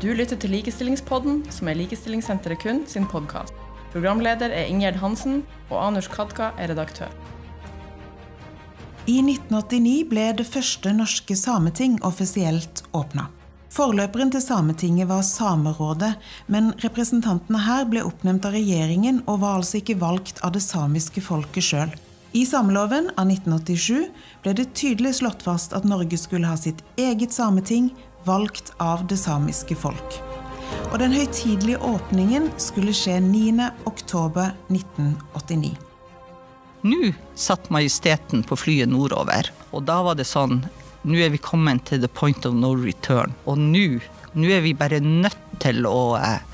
Du lytter til Likestillingspodden, som er Likestillingssenteret kun sin podkast. Programleder er Ingjerd Hansen, og Anush Kadka er redaktør. I 1989 ble det første norske sameting offisielt åpna. Forløperen til Sametinget var Samerådet, men representantene her ble oppnevnt av regjeringen og var altså ikke valgt av det samiske folket sjøl. I sameloven av 1987 ble det tydelig slått fast at Norge skulle ha sitt eget sameting, valgt av det samiske folk. Og den høytidelige åpningen skulle skje 9.10.1989. Nå satt Majesteten på flyet nordover, og da var det sånn Nå er vi kommet til the point of no return. Og nå, nå er vi bare nødt til å, eh,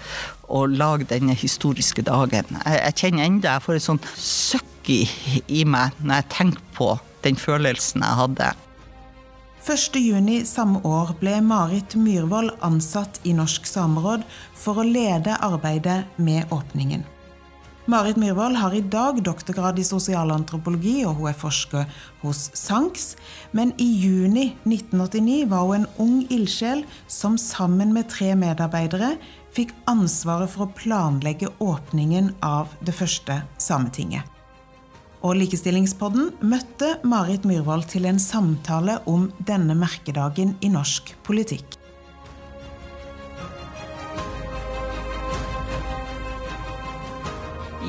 å lage denne historiske dagen. Jeg, jeg kjenner enda jeg får et sånn søkk i, i meg når jeg tenker på den følelsen jeg hadde. 1.6 samme år ble Marit Myhrvold ansatt i Norsk Sameråd for å lede arbeidet med åpningen. Marit Myhrvold har i dag doktorgrad i sosialantropologi, og hun er forsker hos SANKS. Men i juni 1989 var hun en ung ildsjel som sammen med tre medarbeidere fikk ansvaret for å planlegge åpningen av det første Sametinget. Og Likestillingspodden møtte Marit Myhrvold til en samtale om denne merkedagen i norsk politikk.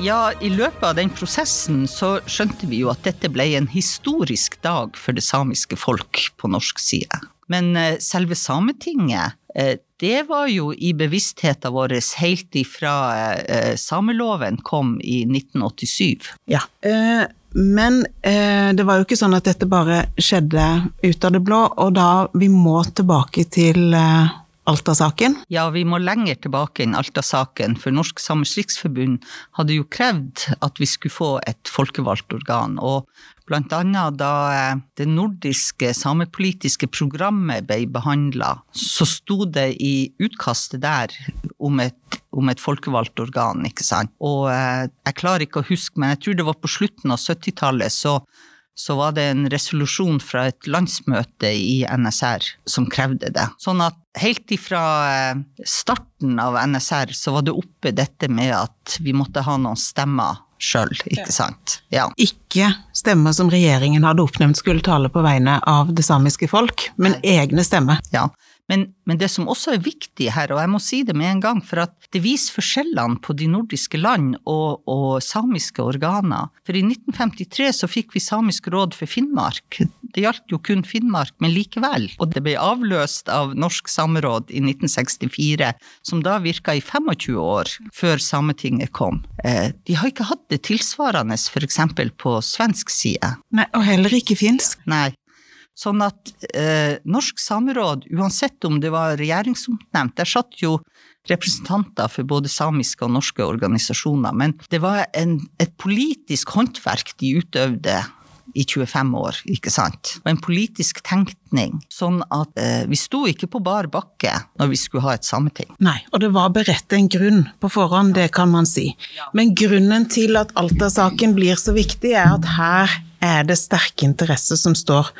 Ja, i løpet av den prosessen så skjønte vi jo at dette ble en historisk dag for det samiske folk på norsk side. Men eh, selve Sametinget, eh, det var jo i bevisstheten vår helt ifra eh, sameloven kom i 1987. Ja, men det var jo ikke sånn at dette bare skjedde ut av det blå, og da vi må tilbake til Alta-saken? Ja, vi må lenger tilbake enn Alta-saken, for Norsk Samers Riksforbund hadde jo krevd at vi skulle få et folkevalgt organ. Og blant annet da eh, det nordiske samepolitiske programmet ble behandla, så sto det i utkastet der om et, om et folkevalgt organ, ikke sant. Og eh, jeg klarer ikke å huske, men jeg tror det var på slutten av 70-tallet, så så var det en resolusjon fra et landsmøte i NSR som krevde det. Sånn at helt ifra eh, starten av NSR så var det oppe dette med at vi måtte ha noen stemmer sjøl, ikke sant. Ja. Ikke stemmer som regjeringen hadde oppnevnt skulle tale på vegne av det samiske folk, men egne stemmer. Ja, men, men, det som også er viktig her, og jeg må si det med en gang, for at det viser forskjellene på de nordiske land og, og samiske organer. For i 1953 så fikk vi Samisk råd for Finnmark. Det gjaldt jo kun Finnmark, men likevel. Og det ble avløst av Norsk sameråd i 1964, som da virka i 25 år før Sametinget kom. Eh, de har ikke hatt det tilsvarende f.eks. på svensk side. Nei, Og heller ikke finsk. Nei. Sånn at eh, Norsk sameråd, uansett om det var regjeringsoppnevnt, der satt jo representanter for både samiske og norske organisasjoner, men det var en, et politisk håndverk de utøvde i 25 år, ikke sant. Og en politisk tenkning. Sånn at eh, vi sto ikke på bar bakke når vi skulle ha et sameting. Nei, og det var beredt en grunn på forhånd, det kan man si. Men grunnen til at Alta-saken blir så viktig, er at her er det sterke interesser som står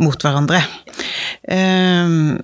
mot hverandre. Um,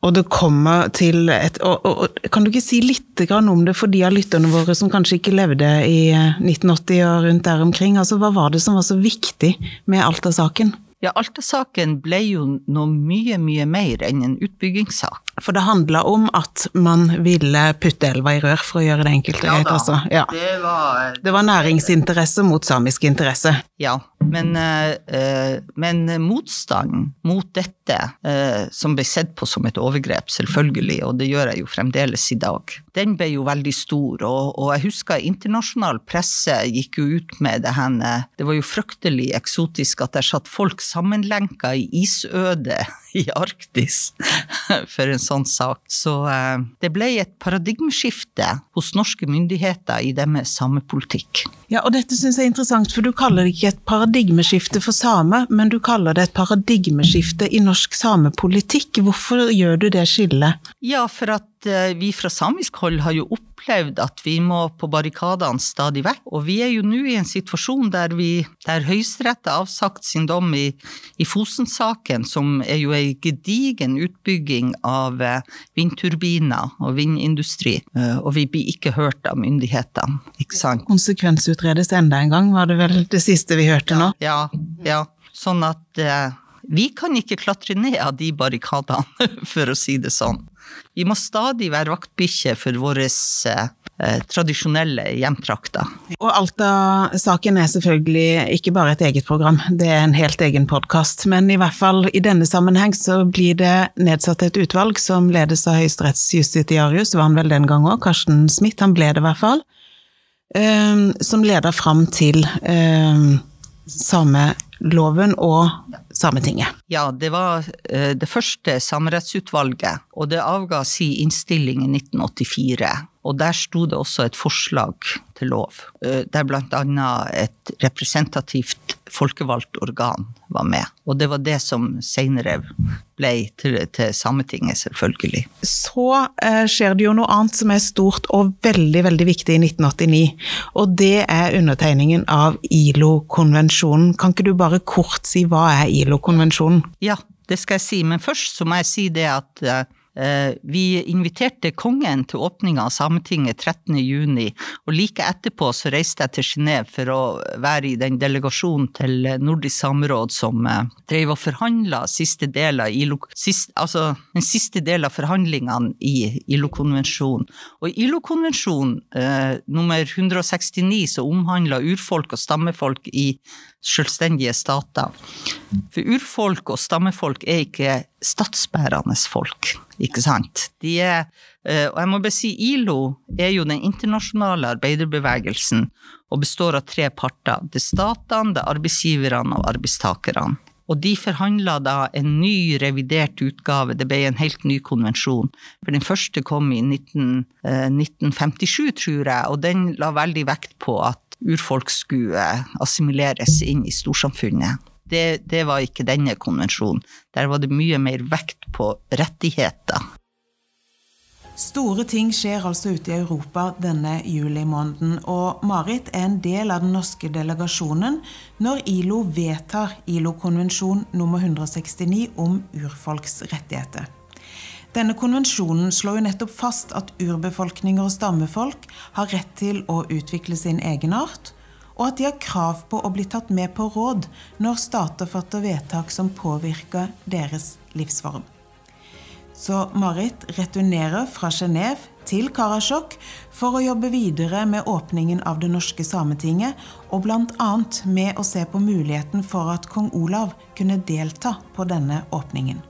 og det kommer til et og, og, og, Kan du ikke si litt om det for de av lytterne våre som kanskje ikke levde i 1980 og rundt der omkring? Altså, hva var det som var så viktig med Alta-saken? Ja, Alta-saken ble jo noe mye, mye mer enn en utbyggingssak. For det handla om at man ville putte elva i rør, for å gjøre det enkelt. Ja, da, altså. ja. det, var, det var næringsinteresse mot samisk interesse. Ja, men, uh, men motstanden mot dette, uh, som ble sett på som et overgrep, selvfølgelig, og det gjør jeg jo fremdeles i dag, den ble jo veldig stor. Og, og jeg husker internasjonal presse gikk jo ut med det henne. Det var jo fryktelig eksotisk at der satt folk sammenlenka i isødet i Arktis for en sånn sak. Så uh, det ble et paradigmeskifte hos norske myndigheter i det med samepolitikk. Ja, og dette syns jeg er interessant, for du kaller det ikke et paradigmeskifte for same, men du kaller det et paradigmeskifte i norsk samepolitikk. Hvorfor gjør du det skillet? Ja, for at at eh, vi fra samisk hold har jo opplevd at vi må på barrikadene stadig vekk. Og vi er jo nå i en situasjon der, vi, der Høyesterett har avsagt sin dom i, i Fosen-saken, som er jo ei gedigen utbygging av eh, vindturbiner og vindindustri. Eh, og vi blir ikke hørt av myndighetene, ikke sant. Konsekvensutredes enda en gang, var det vel det siste vi hørte nå? Ja, ja. Sånn at vi kan ikke klatre ned av de barrikadene, for å si det sånn. Vi må stadig være vaktbikkje for våre eh, tradisjonelle hjemtrakter. Og Alta-saken er selvfølgelig ikke bare et eget program, det er en helt egen podkast. Men i hvert fall i denne sammenheng så blir det nedsatt et utvalg som ledes av høyesterettsjustitiarius, var han vel den gang òg, Karsten Smith, han ble det i hvert fall. eh, som leder fram til um, sameloven og Sametinget. Ja, det var uh, det første samerettsutvalget, og det avga si innstilling i 1984. Og der sto det også et forslag til lov, uh, der annet et representativt folkevalgt organ var med. Og det var det som senere ble til, til Sametinget, selvfølgelig. Så eh, skjer det jo noe annet som er stort og veldig, veldig viktig i 1989. Og det er undertegningen av ILO-konvensjonen. Kan ikke du bare kort si hva er ILO-konvensjonen? Ja, det skal jeg si. Men først så må jeg si det at eh, vi inviterte kongen til åpninga av Sametinget 13.6, og like etterpå så reiste jeg til Genéve for å være i den delegasjonen til Nordisk sameråd som eh, drev og forhandla siste del av ILO, sist, altså den siste del av forhandlingene i ILO-konvensjonen. Og ILO-konvensjon eh, nummer 169 som omhandla urfolk og stammefolk i selvstendige stater. For urfolk og stammefolk er ikke statsbærende folk, ikke sant. De er, eh, og jeg må bare si ILO er jo den internasjonale arbeiderbevegelsen og består av tre parter. Det er statene, det er arbeidsgiverne og arbeidstakerne. Og de forhandla da en ny, revidert utgave, det ble en helt ny konvensjon. For den første kom i 19, eh, 1957, tror jeg, og den la veldig vekt på at urfolk skulle assimileres inn i storsamfunnet. Det, det var ikke denne konvensjonen. Der var det mye mer vekt på rettigheter. Store ting skjer altså ute i Europa denne julimåneden, og Marit er en del av den norske delegasjonen når ILO vedtar ILO-konvensjon nummer 169 om urfolks rettigheter. Denne konvensjonen slår jo nettopp fast at urbefolkninger og stammefolk har rett til å utvikle sin egenart, og at de har krav på å bli tatt med på råd når stater fatter vedtak som påvirker deres livsform. Så Marit returnerer fra Genéve til Karasjok for å jobbe videre med åpningen av det norske Sametinget, og bl.a. med å se på muligheten for at kong Olav kunne delta på denne åpningen.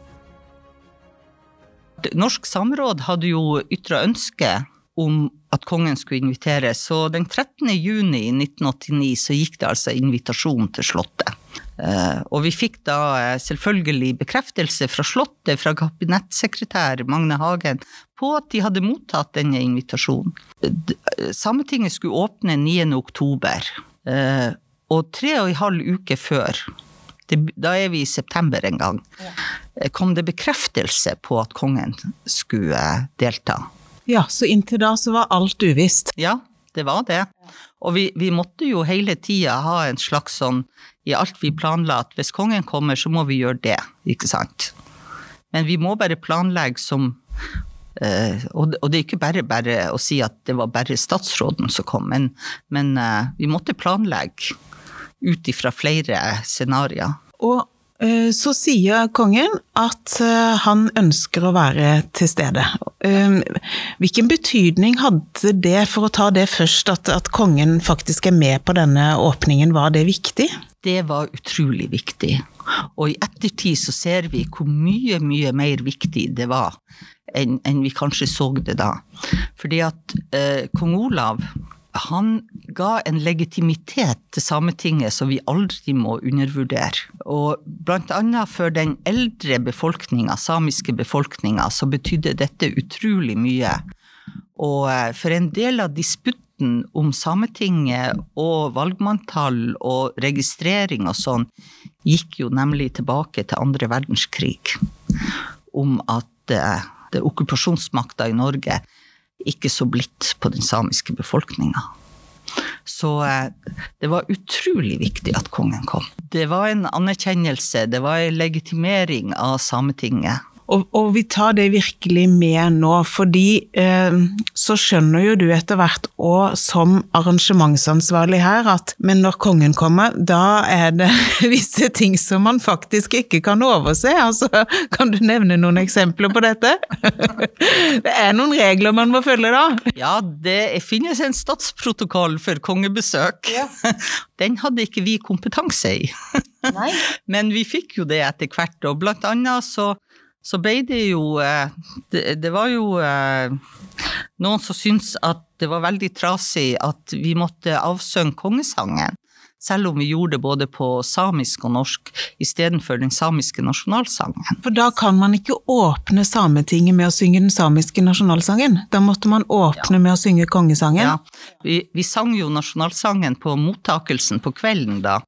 Norsk Samråd hadde jo ytra ønske om at kongen skulle invitere. så den 13. juni 1989 så gikk det altså invitasjon til Slottet. Uh, og vi fikk da uh, selvfølgelig bekreftelse fra Slottet, fra kabinettsekretær Magne Hagen, på at de hadde mottatt denne invitasjonen. Uh, Sametinget skulle åpne 9. oktober, og tre og en halv uke før da er vi i september en gang. Eh, kom det bekreftelse på at kongen skulle eh, delta. Ja, så inntil da så var alt uvisst? Ja, det var det. Og vi, vi måtte jo hele tida ha en slags sånn i alt vi planla, at hvis kongen kommer, så må vi gjøre det, ikke sant. Men vi må bare planlegge som Uh, og, det er ikke bare, bare å si at det var bare statsråden som kom, men, men uh, vi måtte planlegge ut ifra flere scenarioer. Og eh, så sier kongen at eh, han ønsker å være til stede. Eh, hvilken betydning hadde det, for å ta det først, at, at kongen faktisk er med på denne åpningen? Var det viktig? Det var utrolig viktig. Og i ettertid så ser vi hvor mye, mye mer viktig det var enn, enn vi kanskje så det da. Fordi at eh, kong Olav han ga en legitimitet til Sametinget som vi aldri må undervurdere. Og blant annet for den eldre befolkninga, samiske befolkninga, så betydde dette utrolig mye. Og eh, for en del av disputten om Sametinget og valgmanntall og registrering og sånn, gikk jo nemlig tilbake til andre verdenskrig. Om at eh, det okkupasjonsmakta i Norge ikke så blitt på den samiske befolkninga. Så eh, det var utrolig viktig at kongen kom. Det var en anerkjennelse, det var en legitimering av Sametinget. Og, og, vi tar det virkelig med nå, fordi eh, så skjønner jo du etter hvert og som arrangementsansvarlig her at men når kongen kommer, da er det visse ting som man faktisk ikke kan overse. Altså, kan du nevne noen eksempler på dette? Det er noen regler man må følge da? Ja, det finnes en statsprotokoll for kongebesøk. Ja. Den hadde ikke vi kompetanse i. Nei. Men vi fikk jo det etter hvert, og blant annet så så ble det jo eh, det, det, var jo eh, noen som syntes at det var veldig trasig at vi måtte avsønne kongesangen, selv om vi gjorde det både på samisk og norsk istedenfor den samiske nasjonalsangen. For da kan man ikke åpne Sametinget med å synge den samiske nasjonalsangen? Da måtte man åpne ja. med å synge kongesangen? Ja, vi, vi, sang jo nasjonalsangen på mottakelsen på kvelden da,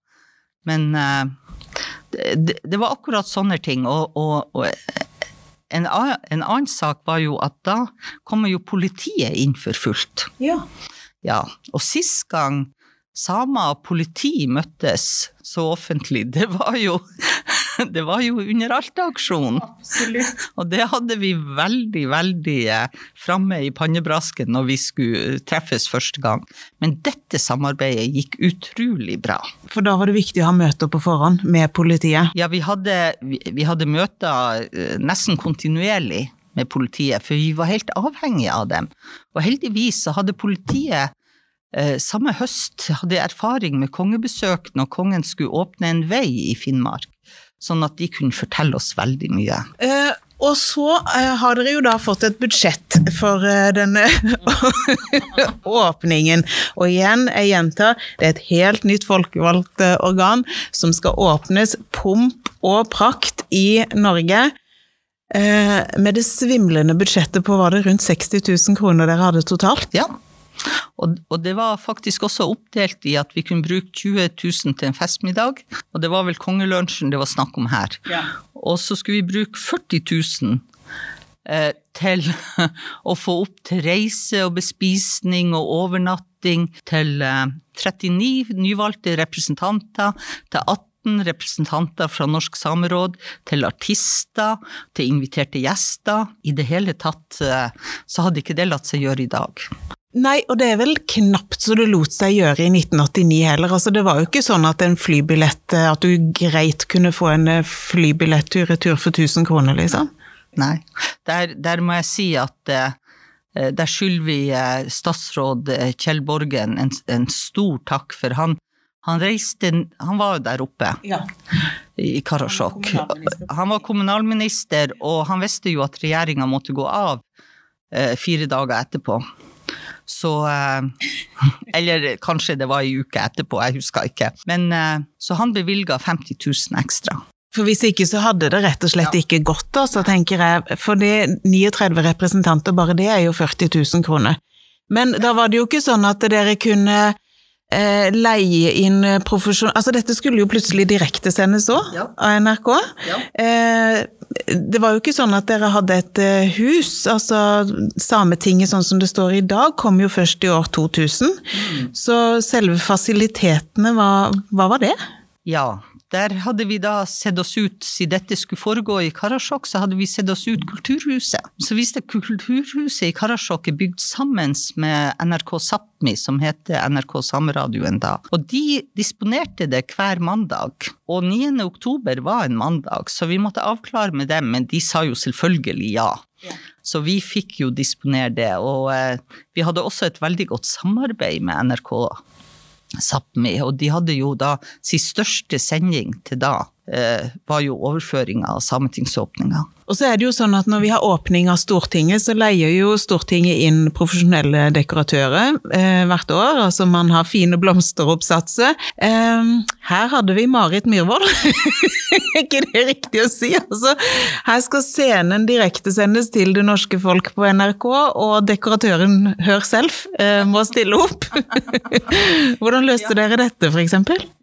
men uh, det, det, var akkurat sånne ting. Og, og, og en, en, annen sak var jo at da kommer jo politiet inn for fullt. Ja. ja. Og sist gang samer og politi møttes så offentlig, det var jo det var jo under Alta-aksjonen. Og det hadde vi veldig, veldig eh, framme i pannebrasken når vi skulle treffes første gang. Men dette samarbeidet gikk utrolig bra. For da var det viktig å ha møter på forhånd med politiet? Ja, vi hadde, vi hadde møter eh, nesten kontinuerlig med politiet, for vi var helt avhengige av dem. Og heldigvis så hadde politiet eh, samme høst hadde jeg erfaring med kongebesøk når kongen skulle åpne en vei i Finnmark sånn at de kunne fortelle oss veldig mye. Eh, og så eh, har dere jo da fått et budsjett for eh, denne åpningen. Og igjen, jeg gjentar, det er et helt nytt folkevalgt eh, organ som skal åpnes pomp og prakt i Norge. Eh, med det svimlende budsjettet på var det rundt 60 000 kroner dere hadde totalt? Ja, og, og, det var faktisk også oppdelt i at vi kunne bruke 20 000 til en festmiddag, og det var vel kongelunsjen det var snakk om her. Ja. Og så skulle vi bruke 40 000 eh, til å få opp til reise og bespisning og overnatting til eh, 39 nyvalgte representanter, til 18 representanter fra Norsk Sameråd, til artister, til inviterte gjester. I det hele tatt eh, så hadde ikke det latt seg gjøre i dag. Nei, og det er vel knapt så det lot seg gjøre i 1989 heller. Altså, det var jo ikke sånn at en flybillett eh, At du greit kunne få en eh, flybillett tur-retur for 1000 kroner, liksom. Nei. Der, der må jeg si at eh, der skylder vi statsråd Kjell Borgen en, en stor takk, for han, han reiste Han var jo der oppe ja. i Karasjok. Han var kommunalminister, og han visste jo at regjeringa måtte gå av fire dager etterpå. Så eh, Eller kanskje det var ei uke etterpå, jeg husker ikke. Men eh, så han bevilga 50 000 ekstra. For hvis ikke så hadde det rett og slett ja. ikke gått, så tenker jeg. For det 39 representanter, bare det er jo 40 000 kroner. Men da var det jo ikke sånn at dere kunne eh, leie inn profesjon... Altså dette skulle jo plutselig direktesendes òg, ja. av NRK. Ja. Eh, det var jo ikke sånn at dere hadde et eh, hus. altså Sametinget sånn som det står i dag, kom jo først i år 2000. Mm. Så selve fasilitetene, hva, hva var det? Ja, der hadde vi da sett oss ut, siden dette skulle foregå i Karasjok, så hadde vi sett oss ut Kulturhuset. Så hvis det Kulturhuset i Karasjok er bygd sammen med NRK Sápmi, som heter NRK Sameradioen da, og de disponerte det hver mandag. Og 9. oktober var en mandag, så vi måtte avklare med dem, men de sa jo selvfølgelig ja. Ja. Så vi fikk jo disponere det, og eh, vi hadde også et veldig godt samarbeid med NRK Sápmi, og de hadde jo da sin største sending til da, var jo overføringa av sametingsåpninga. Og så er det jo sånn at Når vi har åpning av Stortinget, så leier jo Stortinget inn profesjonelle dekoratører eh, hvert år. Altså man har fine blomsteroppsatser. Eh, her hadde vi Marit Myhrvold. er ikke det riktig å si? Altså, her skal scenen direktesendes til det norske folk på NRK, og dekoratøren Hør selv eh, må stille opp. Hvordan løste ja. dere dette, f.eks.?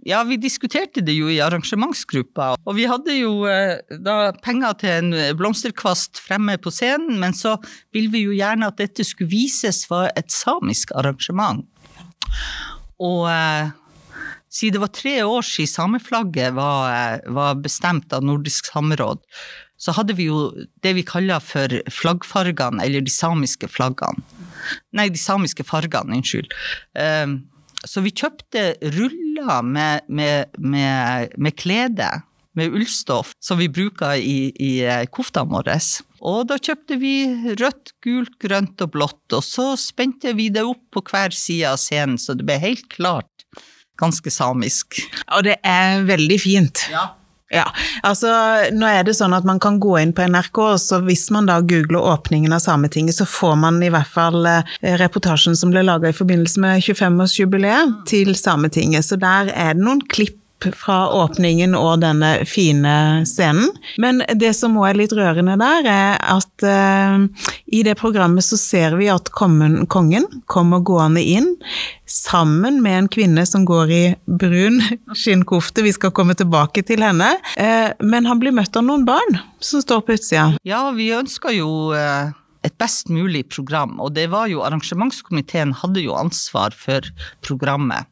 Ja, vi diskuterte det jo i arrangementsgruppa, og vi hadde jo eh, da penger til en blomsterkvast fremme på scenen, men så ville vi jo gjerne at dette skulle vises for et samisk arrangement. Og eh, siden det var tre år siden sameflagget var, eh, var bestemt av Nordisk sameråd, så hadde vi jo det vi kaller for flaggfargene, eller de samiske flaggene. Nei, de samiske fargene, unnskyld. Um, så vi kjøpte ruller med, med, med, med klede, med ullstoff, som vi bruker i, i eh, koftene våre. Og da kjøpte vi rødt, gult, grønt og blått, og så spente vi det opp på hver side av scenen, så det ble helt klart ganske samisk. Og det er veldig fint. Ja. Ja, altså nå er det sånn at man kan gå inn på NRK, og så hvis man da googler åpningen av Sametinget, så får man i hvert fall eh, reportasjen som ble laga i forbindelse med 25-årsjubileet til Sametinget. Så der er det noen klipp fra åpningen og denne fine scenen. Men det som òg er litt rørende der, er at uh, i det programmet så ser vi at kongen, kongen kommer gående inn sammen med en kvinne som går i brun skinnkofte. Vi skal komme tilbake til henne. Uh, men han blir møtt av noen barn som står på utsida. Ja, vi ønsker jo uh et best mulig program, og det var jo arrangementskomiteen hadde jo ansvar for programmet.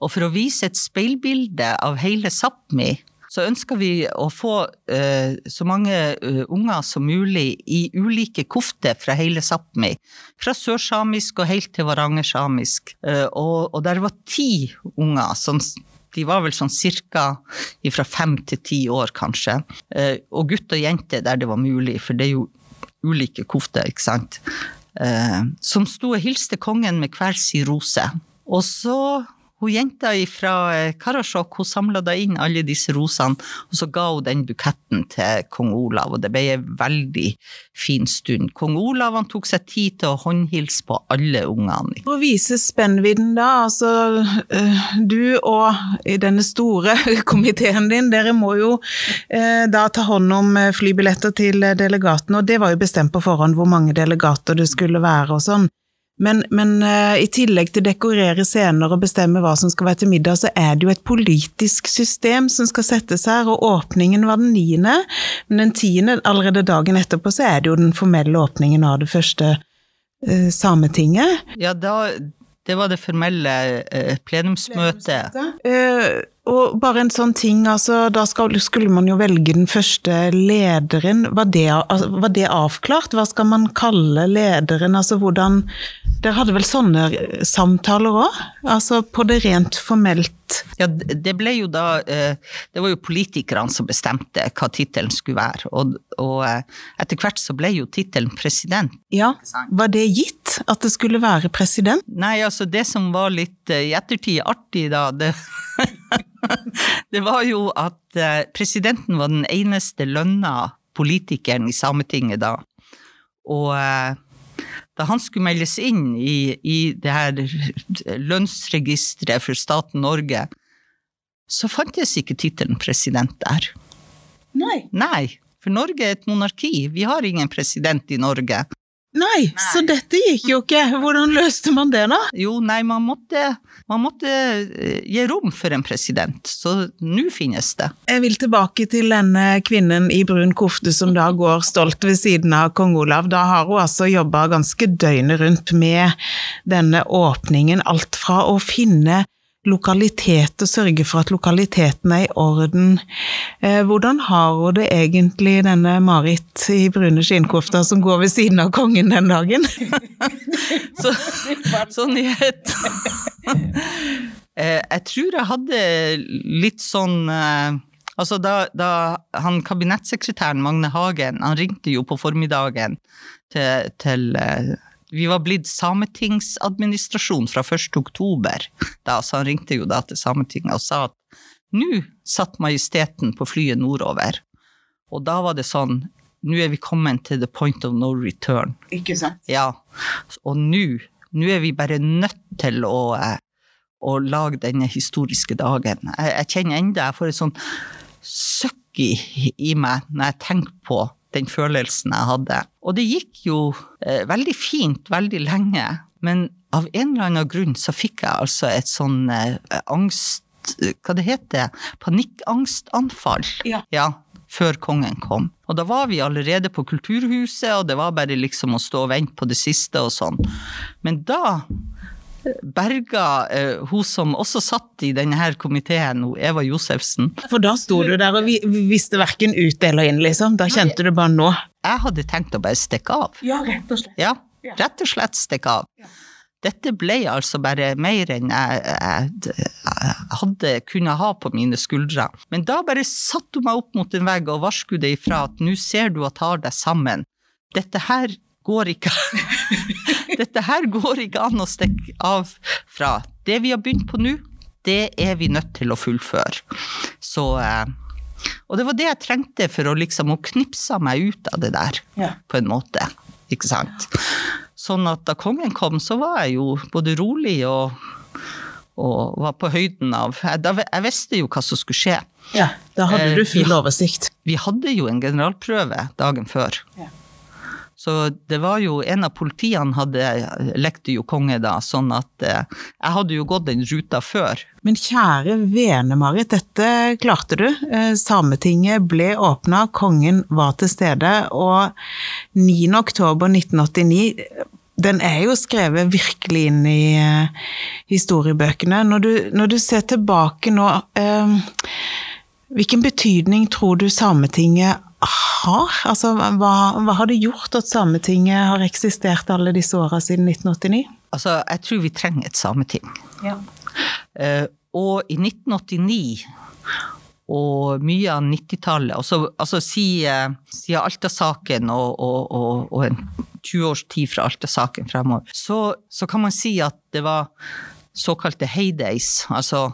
Og for å vise et speilbilde av hele Sápmi, så ønsker vi å få uh, så mange uh, unger som mulig i ulike kofter fra hele Sápmi. Fra sørsamisk og helt til varangersamisk. Uh, og, og der var ti unger som de var vel sånn cirka fra fem til ti år, kanskje. Og gutt og jente der det var mulig, for det er jo ulike kofter, ikke sant. Som sto og hilste kongen med hver sin rose. Og så hun jenta fra eh, Karasjok hun samla da inn alle disse rosene, og så ga hun den buketten til kong Olav, og det ble en veldig fin stund. Kong Olav han tok seg tid til å håndhilse på alle ungene. For å vise spennvidden da, altså eh, du og denne store komiteen din, dere må jo eh, da ta hånd om flybilletter til delegatene, og det var jo bestemt på forhånd hvor mange delegater det skulle være og sånn. Men, men uh, i tillegg til å dekorere scener og bestemme hva som skal være til middag, så er det jo et politisk system som skal settes her, og åpningen var den niende. Men den tiende, allerede dagen etterpå, så er det jo den formelle åpningen av det første uh, Sametinget. Ja, da, det var det formelle uh, plenumsmøtet. plenumsmøtet. Og bare en sånn ting, altså, da skulle man jo velge den første lederen. Var det, altså, var det, avklart? Hva skal man kalle lederen? Altså hvordan Dere hadde vel sånne samtaler òg? Altså på det rent formelt? Ja, det ble jo da eh, Det var jo politikerne som bestemte hva tittelen skulle være. Og, og eh, etter hvert så ble jo tittelen president. Ja, Var det gitt at det skulle være president? Nei, altså det som var litt eh, i ettertid artig da, det det var jo at eh, presidenten var den eneste lønna politikeren i Sametinget da. Og eh, da han skulle meldes inn i, i det her lønnsregisteret for staten Norge, så fantes ikke tittelen president der. Nei. Nei, for Norge er et monarki. Vi har ingen president i Norge. Nei, nei, så dette gikk jo ikke. Hvordan løste man det, da? Jo, nei, man måtte, man måtte eh, gi rom for en president, så nå finnes det. Jeg vil tilbake til denne kvinnen i brun kofte som da går stolt ved siden av kong Olav. Da har hun altså jobba ganske døgnet rundt med denne åpningen, alt fra å finne lokalitet og sørge for at lokaliteten er i orden. Eh, hvordan har hun det egentlig, denne Marit i brune skinnkofta som går ved siden av kongen den dagen? Så, sånn i et eh, Jeg tror jeg hadde litt sånn eh, Altså da, da han kabinettsekretæren Magne Hagen, han ringte jo på formiddagen til, til vi var blitt sametingsadministrasjon fra 1. oktober, da, så han ringte jo da til Sametinget og sa at nå satt Majesteten på flyet nordover. Og da var det sånn Nå er vi kommet til the point of no return. Ikke sant? Ja. Og nå nå er vi bare nødt til å, eh, å lage denne historiske dagen. Jeg, jeg kjenner enda jeg får et sånn søkk i, i meg når jeg tenker på den følelsen jeg hadde. Og det gikk jo eh, veldig fint veldig lenge, men av en eller annen grunn så fikk jeg altså et sånn eh, angst hva det heter, panikkangstanfall. Ja. Før kongen kom. Og da var vi allerede på Kulturhuset, og det var bare liksom å stå og vente på det siste og sånn. Men da berga eh, hun som også satt i denne her komiteen, hun Eva Josefsen. For da sto du der og vi- visste verken ut eller inn, liksom. Da kjente du bare nå. Jeg hadde tenkt å bare stikke av. Ja, rett og slett. Ja, rett og slett stikke av. Dette ble altså bare mer enn jeg, jeg, jeg hadde kunnet ha på mine skuldre. Men da bare satte hun meg opp mot en vegg og varsku det ifra at nå ser du at tar deg sammen. Dette her går ikke Dette her går ikke an å stikke av fra. Det vi har begynt på nå, det er vi nødt til å fullføre. Så eh, Og det var det jeg trengte for å liksom å knipse meg ut av det der, Ja. på en måte. Ikke sant? Sånn at da kongen kom, så var jeg jo både rolig og, og var på høyden av jeg, da, jeg visste jo hva som skulle skje. Ja, da hadde Eh, du full oversikt. Vi hadde jo en generalprøve dagen før. Ja. Så det var jo En av politiene hadde lekte jo konge da, sånn at eh, jeg hadde jo gått den ruta før. Men kjære vene, Marit, dette klarte du. Eh, Sametinget ble åpna, kongen var til stede, og 9. oktober 1989 den er jo skrevet virkelig inn i eh, historiebøkene. Når du, når du ser tilbake nå, eh, hvilken betydning tror du Sametinget har? Altså, hva, hva har det gjort at Sametinget har eksistert alle disse åra siden 1989? Altså, jeg tror vi trenger et sameting. Eh, og i 1989 og mye av 90-tallet, altså, altså siden si Alta-saken og, og, og, og en 20 års tid fra Alta-saken fremover, så, så kan man si at det var såkalte heydays. Altså,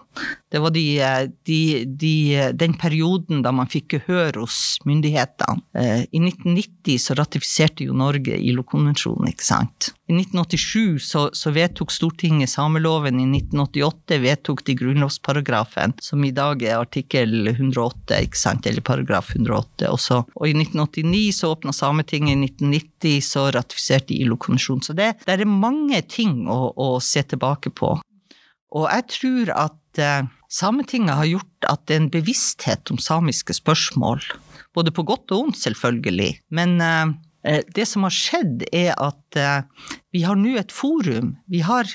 det var de, eh, de, de, den perioden da man fikk gehør hos myndighetene. Eh, I 1990 så ratifiserte jo Norge ILO-konvensjonen, ikke sant. I 1987 så, så vedtok Stortinget sameloven, i 1988 vedtok de grunnlovsparagrafen, som i dag er artikkel 108, ikke sant, eller paragraf 108 også. Og i 1989 så åpna Sametinget, i 1990 så ratifiserte ILO-konvensjonen. Så det, det er mange ting å, å se tilbake på. Og jeg tror at eh, Sametinget har gjort at det er en bevissthet om samiske spørsmål, både på godt og vondt selvfølgelig. Men eh, eh, det som har skjedd er at vi har nå et forum. Vi har,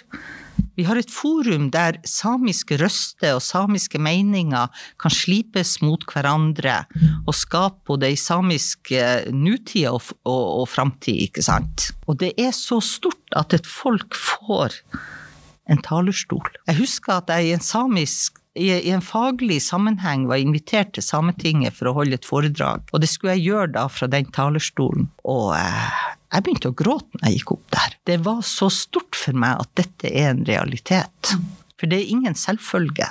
vi har et forum der samiske røster og samiske meninger kan slipes mot hverandre og skape både ei samisk nutid og, og, og framtid, ikke sant. Og det er så stort at et folk får en talerstol. Jeg husker at jeg i en samisk i, i en faglig sammenheng var invitert til Sametinget for å holde et foredrag, og det skulle jeg gjøre da fra den talerstolen. Og eh, jeg begynte å gråte når jeg gikk opp der. Det var så stort for meg at dette er en realitet. For det er ingen selvfølge.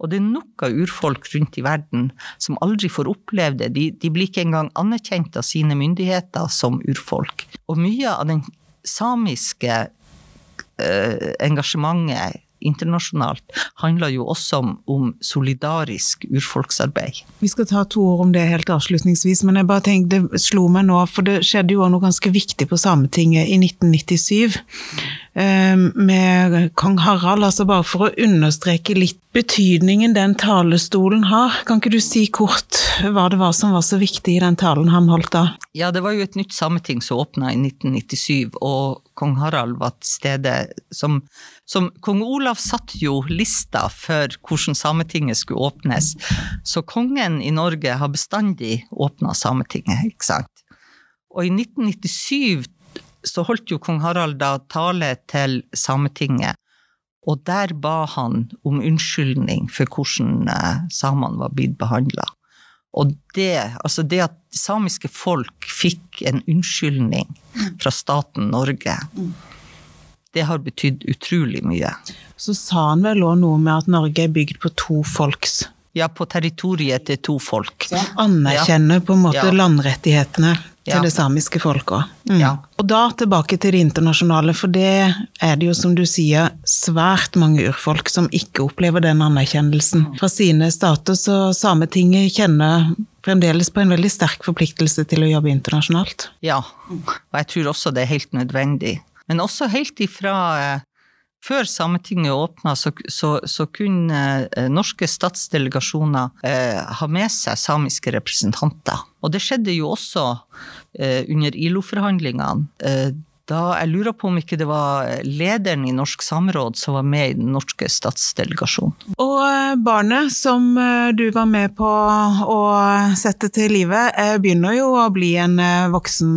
Og det er nok av urfolk rundt i verden som aldri får oppleve det. De, de blir ikke engang anerkjent av sine myndigheter som urfolk. Og mye av den samiske eh, engasjementet internasjonalt handler jo også om, om solidarisk urfolksarbeid. Vi skal ta to ord om det helt avslutningsvis, men jeg bare tenkte, det slo meg nå, for det skjedde jo noe ganske viktig på Sametinget i 1997 eh, med kong Harald, altså bare for å understreke litt betydningen den talestolen har. Kan ikke du si kort hva det var som var så viktig i den talen han holdt da? Ja, det var jo et nytt sameting som åpna i 1997, og kong Harald var til stede som, som Kong Olav satt jo lista for hvordan Sametinget skulle åpnes, så kongen i Norge har bestandig åpna Sametinget, ikke sant. Og i 1997 så holdt jo kong Harald da tale til Sametinget, og der ba han om unnskyldning for hvordan eh, samene var blitt behandla. Og det, altså det at samiske folk fikk en unnskyldning fra staten Norge, det har betydd utrolig mye. Så sa han vel òg noe med at Norge er bygd på to folks Ja, på territoriet til to folk. Så han Anerkjenner på en måte Ja. landrettighetene til Ja. det samiske folket. Mm. Ja. Og da tilbake til det internasjonale, for det er det jo, som du sier, svært mange urfolk som ikke opplever den anerkjennelsen fra sine stater, så Sametinget kjenner fremdeles på en veldig sterk forpliktelse til å jobbe internasjonalt. Ja, og jeg tror også det er helt nødvendig. Men også helt ifra, eh, Før Sametinget åpna, så, så, så, kunne eh, norske statsdelegasjoner eh, ha med seg samiske representanter. Og det skjedde jo også eh, under ILO-forhandlingene. Eh, da jeg lurer på om ikke det var lederen i Norsk samråd som var med i den norske statsdelegasjonen. Og eh, barnet som eh, du var med på å sette til livet, begynner jo å bli en voksen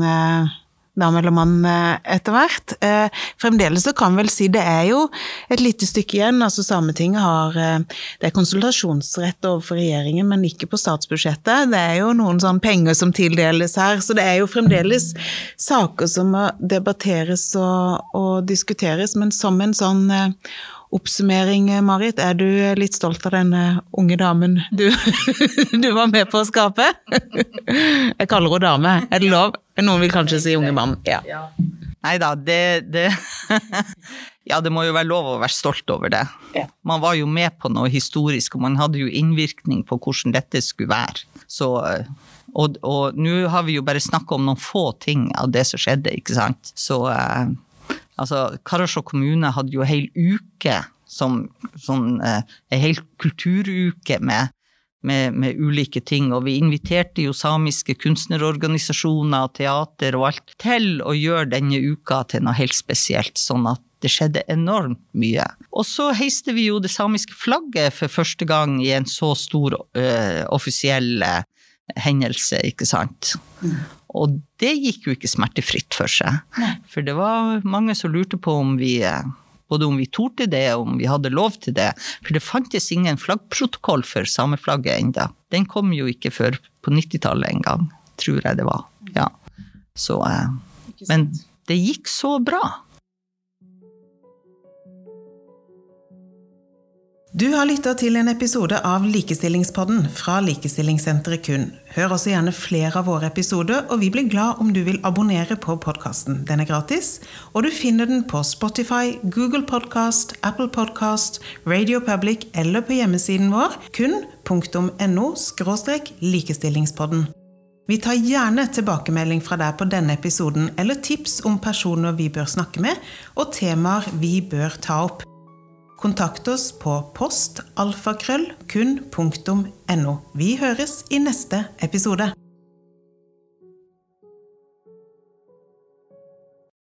dame eller mann eh, etter hvert. Eh, fremdeles så kan vel si det er jo et lite stykke igjen. altså Sametinget har eh, det er konsultasjonsrett overfor regjeringen, men ikke på statsbudsjettet. Det er jo noen sånn penger som tildeles her, så det er jo fremdeles saker som må debatteres og, og diskuteres, men som en sånn oppsummering, Marit. Er du litt stolt av denne unge damen du, du var med på å skape? Jeg kaller henne dame, er det lov? Noen vil kanskje si unge mann. Ja. Nei da, det, det Ja, det må jo være lov å være stolt over det. Man var jo med på noe historisk, og man hadde jo innvirkning på hvordan dette skulle være. Så, og, og nå har vi jo bare snakka om noen få ting av det som skjedde, ikke sant. Så eh, altså, Karasjok kommune hadde jo ei hel uke som sånn, eh, ei hel kulturuke med med, med, ulike ting. Og vi inviterte jo samiske kunstnerorganisasjoner, og teater og alt til å gjøre denne uka til noe helt spesielt, sånn at det skjedde enormt mye. Og så heiste vi jo det samiske flagget for første gang i en så stor uh, offisiell uh, hendelse, ikke sant. Mm. Og det gikk jo ikke smertefritt for seg. Nei. For det var mange som lurte på om vi uh, både om vi torde det, og om vi hadde lov til det. For det fantes ingen flaggprotokoll for sameflagget enda. Den kom jo ikke før på 90-tallet en gang, tror jeg det var. Ja. Så, eh, men det gikk så bra. Du har lytta til en episode av Likestillingspodden fra Likestillingssenteret KUN. Hør også gjerne flere av våre episoder, og vi blir glad om du vil abonnere på podkasten. Den er gratis, og du finner den på Spotify, Google Podcast, Apple Podcast, Radio Public eller på hjemmesiden vår kun.no likestillingspodden. Vi tar gjerne tilbakemelding fra deg på denne episoden, eller tips om personer vi bør snakke med, og temaer vi bør ta opp. Kontakt oss på postalfakrøllkun.no. Vi høres i neste episode.